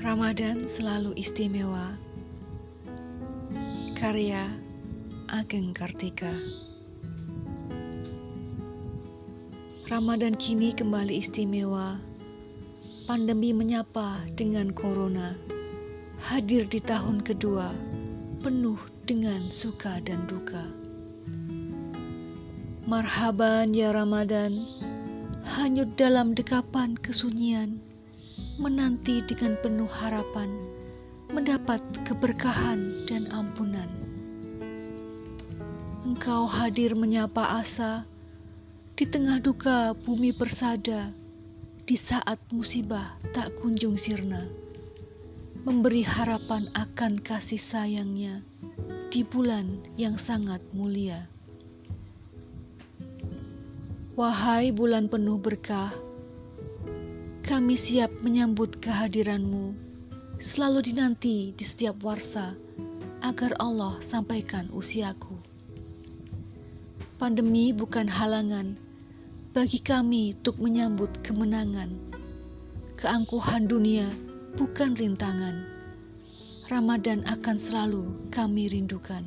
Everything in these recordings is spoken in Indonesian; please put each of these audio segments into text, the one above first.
Ramadan selalu istimewa. Karya Ageng Kartika. Ramadan kini kembali istimewa. Pandemi menyapa dengan corona. Hadir di tahun kedua, penuh dengan suka dan duka. Marhaban ya Ramadan, hanyut dalam dekapan kesunyian menanti dengan penuh harapan mendapat keberkahan dan ampunan. Engkau hadir menyapa asa di tengah duka bumi persada di saat musibah tak kunjung sirna. Memberi harapan akan kasih sayangnya di bulan yang sangat mulia. Wahai bulan penuh berkah, kami siap menyambut kehadiranmu, selalu dinanti di setiap warsa, agar Allah sampaikan usiaku. Pandemi bukan halangan bagi kami untuk menyambut kemenangan. Keangkuhan dunia bukan rintangan. Ramadan akan selalu kami rindukan.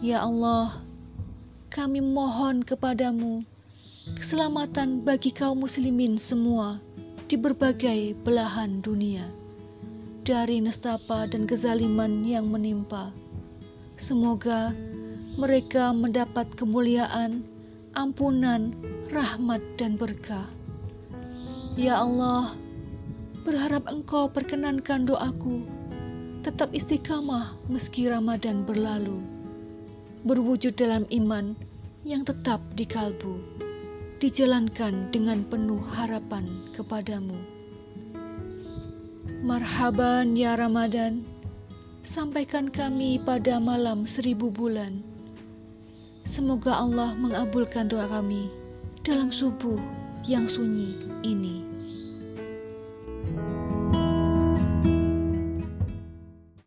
Ya Allah, kami mohon kepadamu keselamatan bagi kaum muslimin semua di berbagai belahan dunia dari nestapa dan kezaliman yang menimpa. Semoga mereka mendapat kemuliaan, ampunan, rahmat, dan berkah. Ya Allah, berharap Engkau perkenankan doaku tetap istiqamah meski Ramadan berlalu, berwujud dalam iman yang tetap di kalbu dijalankan dengan penuh harapan kepadamu. Marhaban ya Ramadan, sampaikan kami pada malam seribu bulan. Semoga Allah mengabulkan doa kami dalam subuh yang sunyi ini.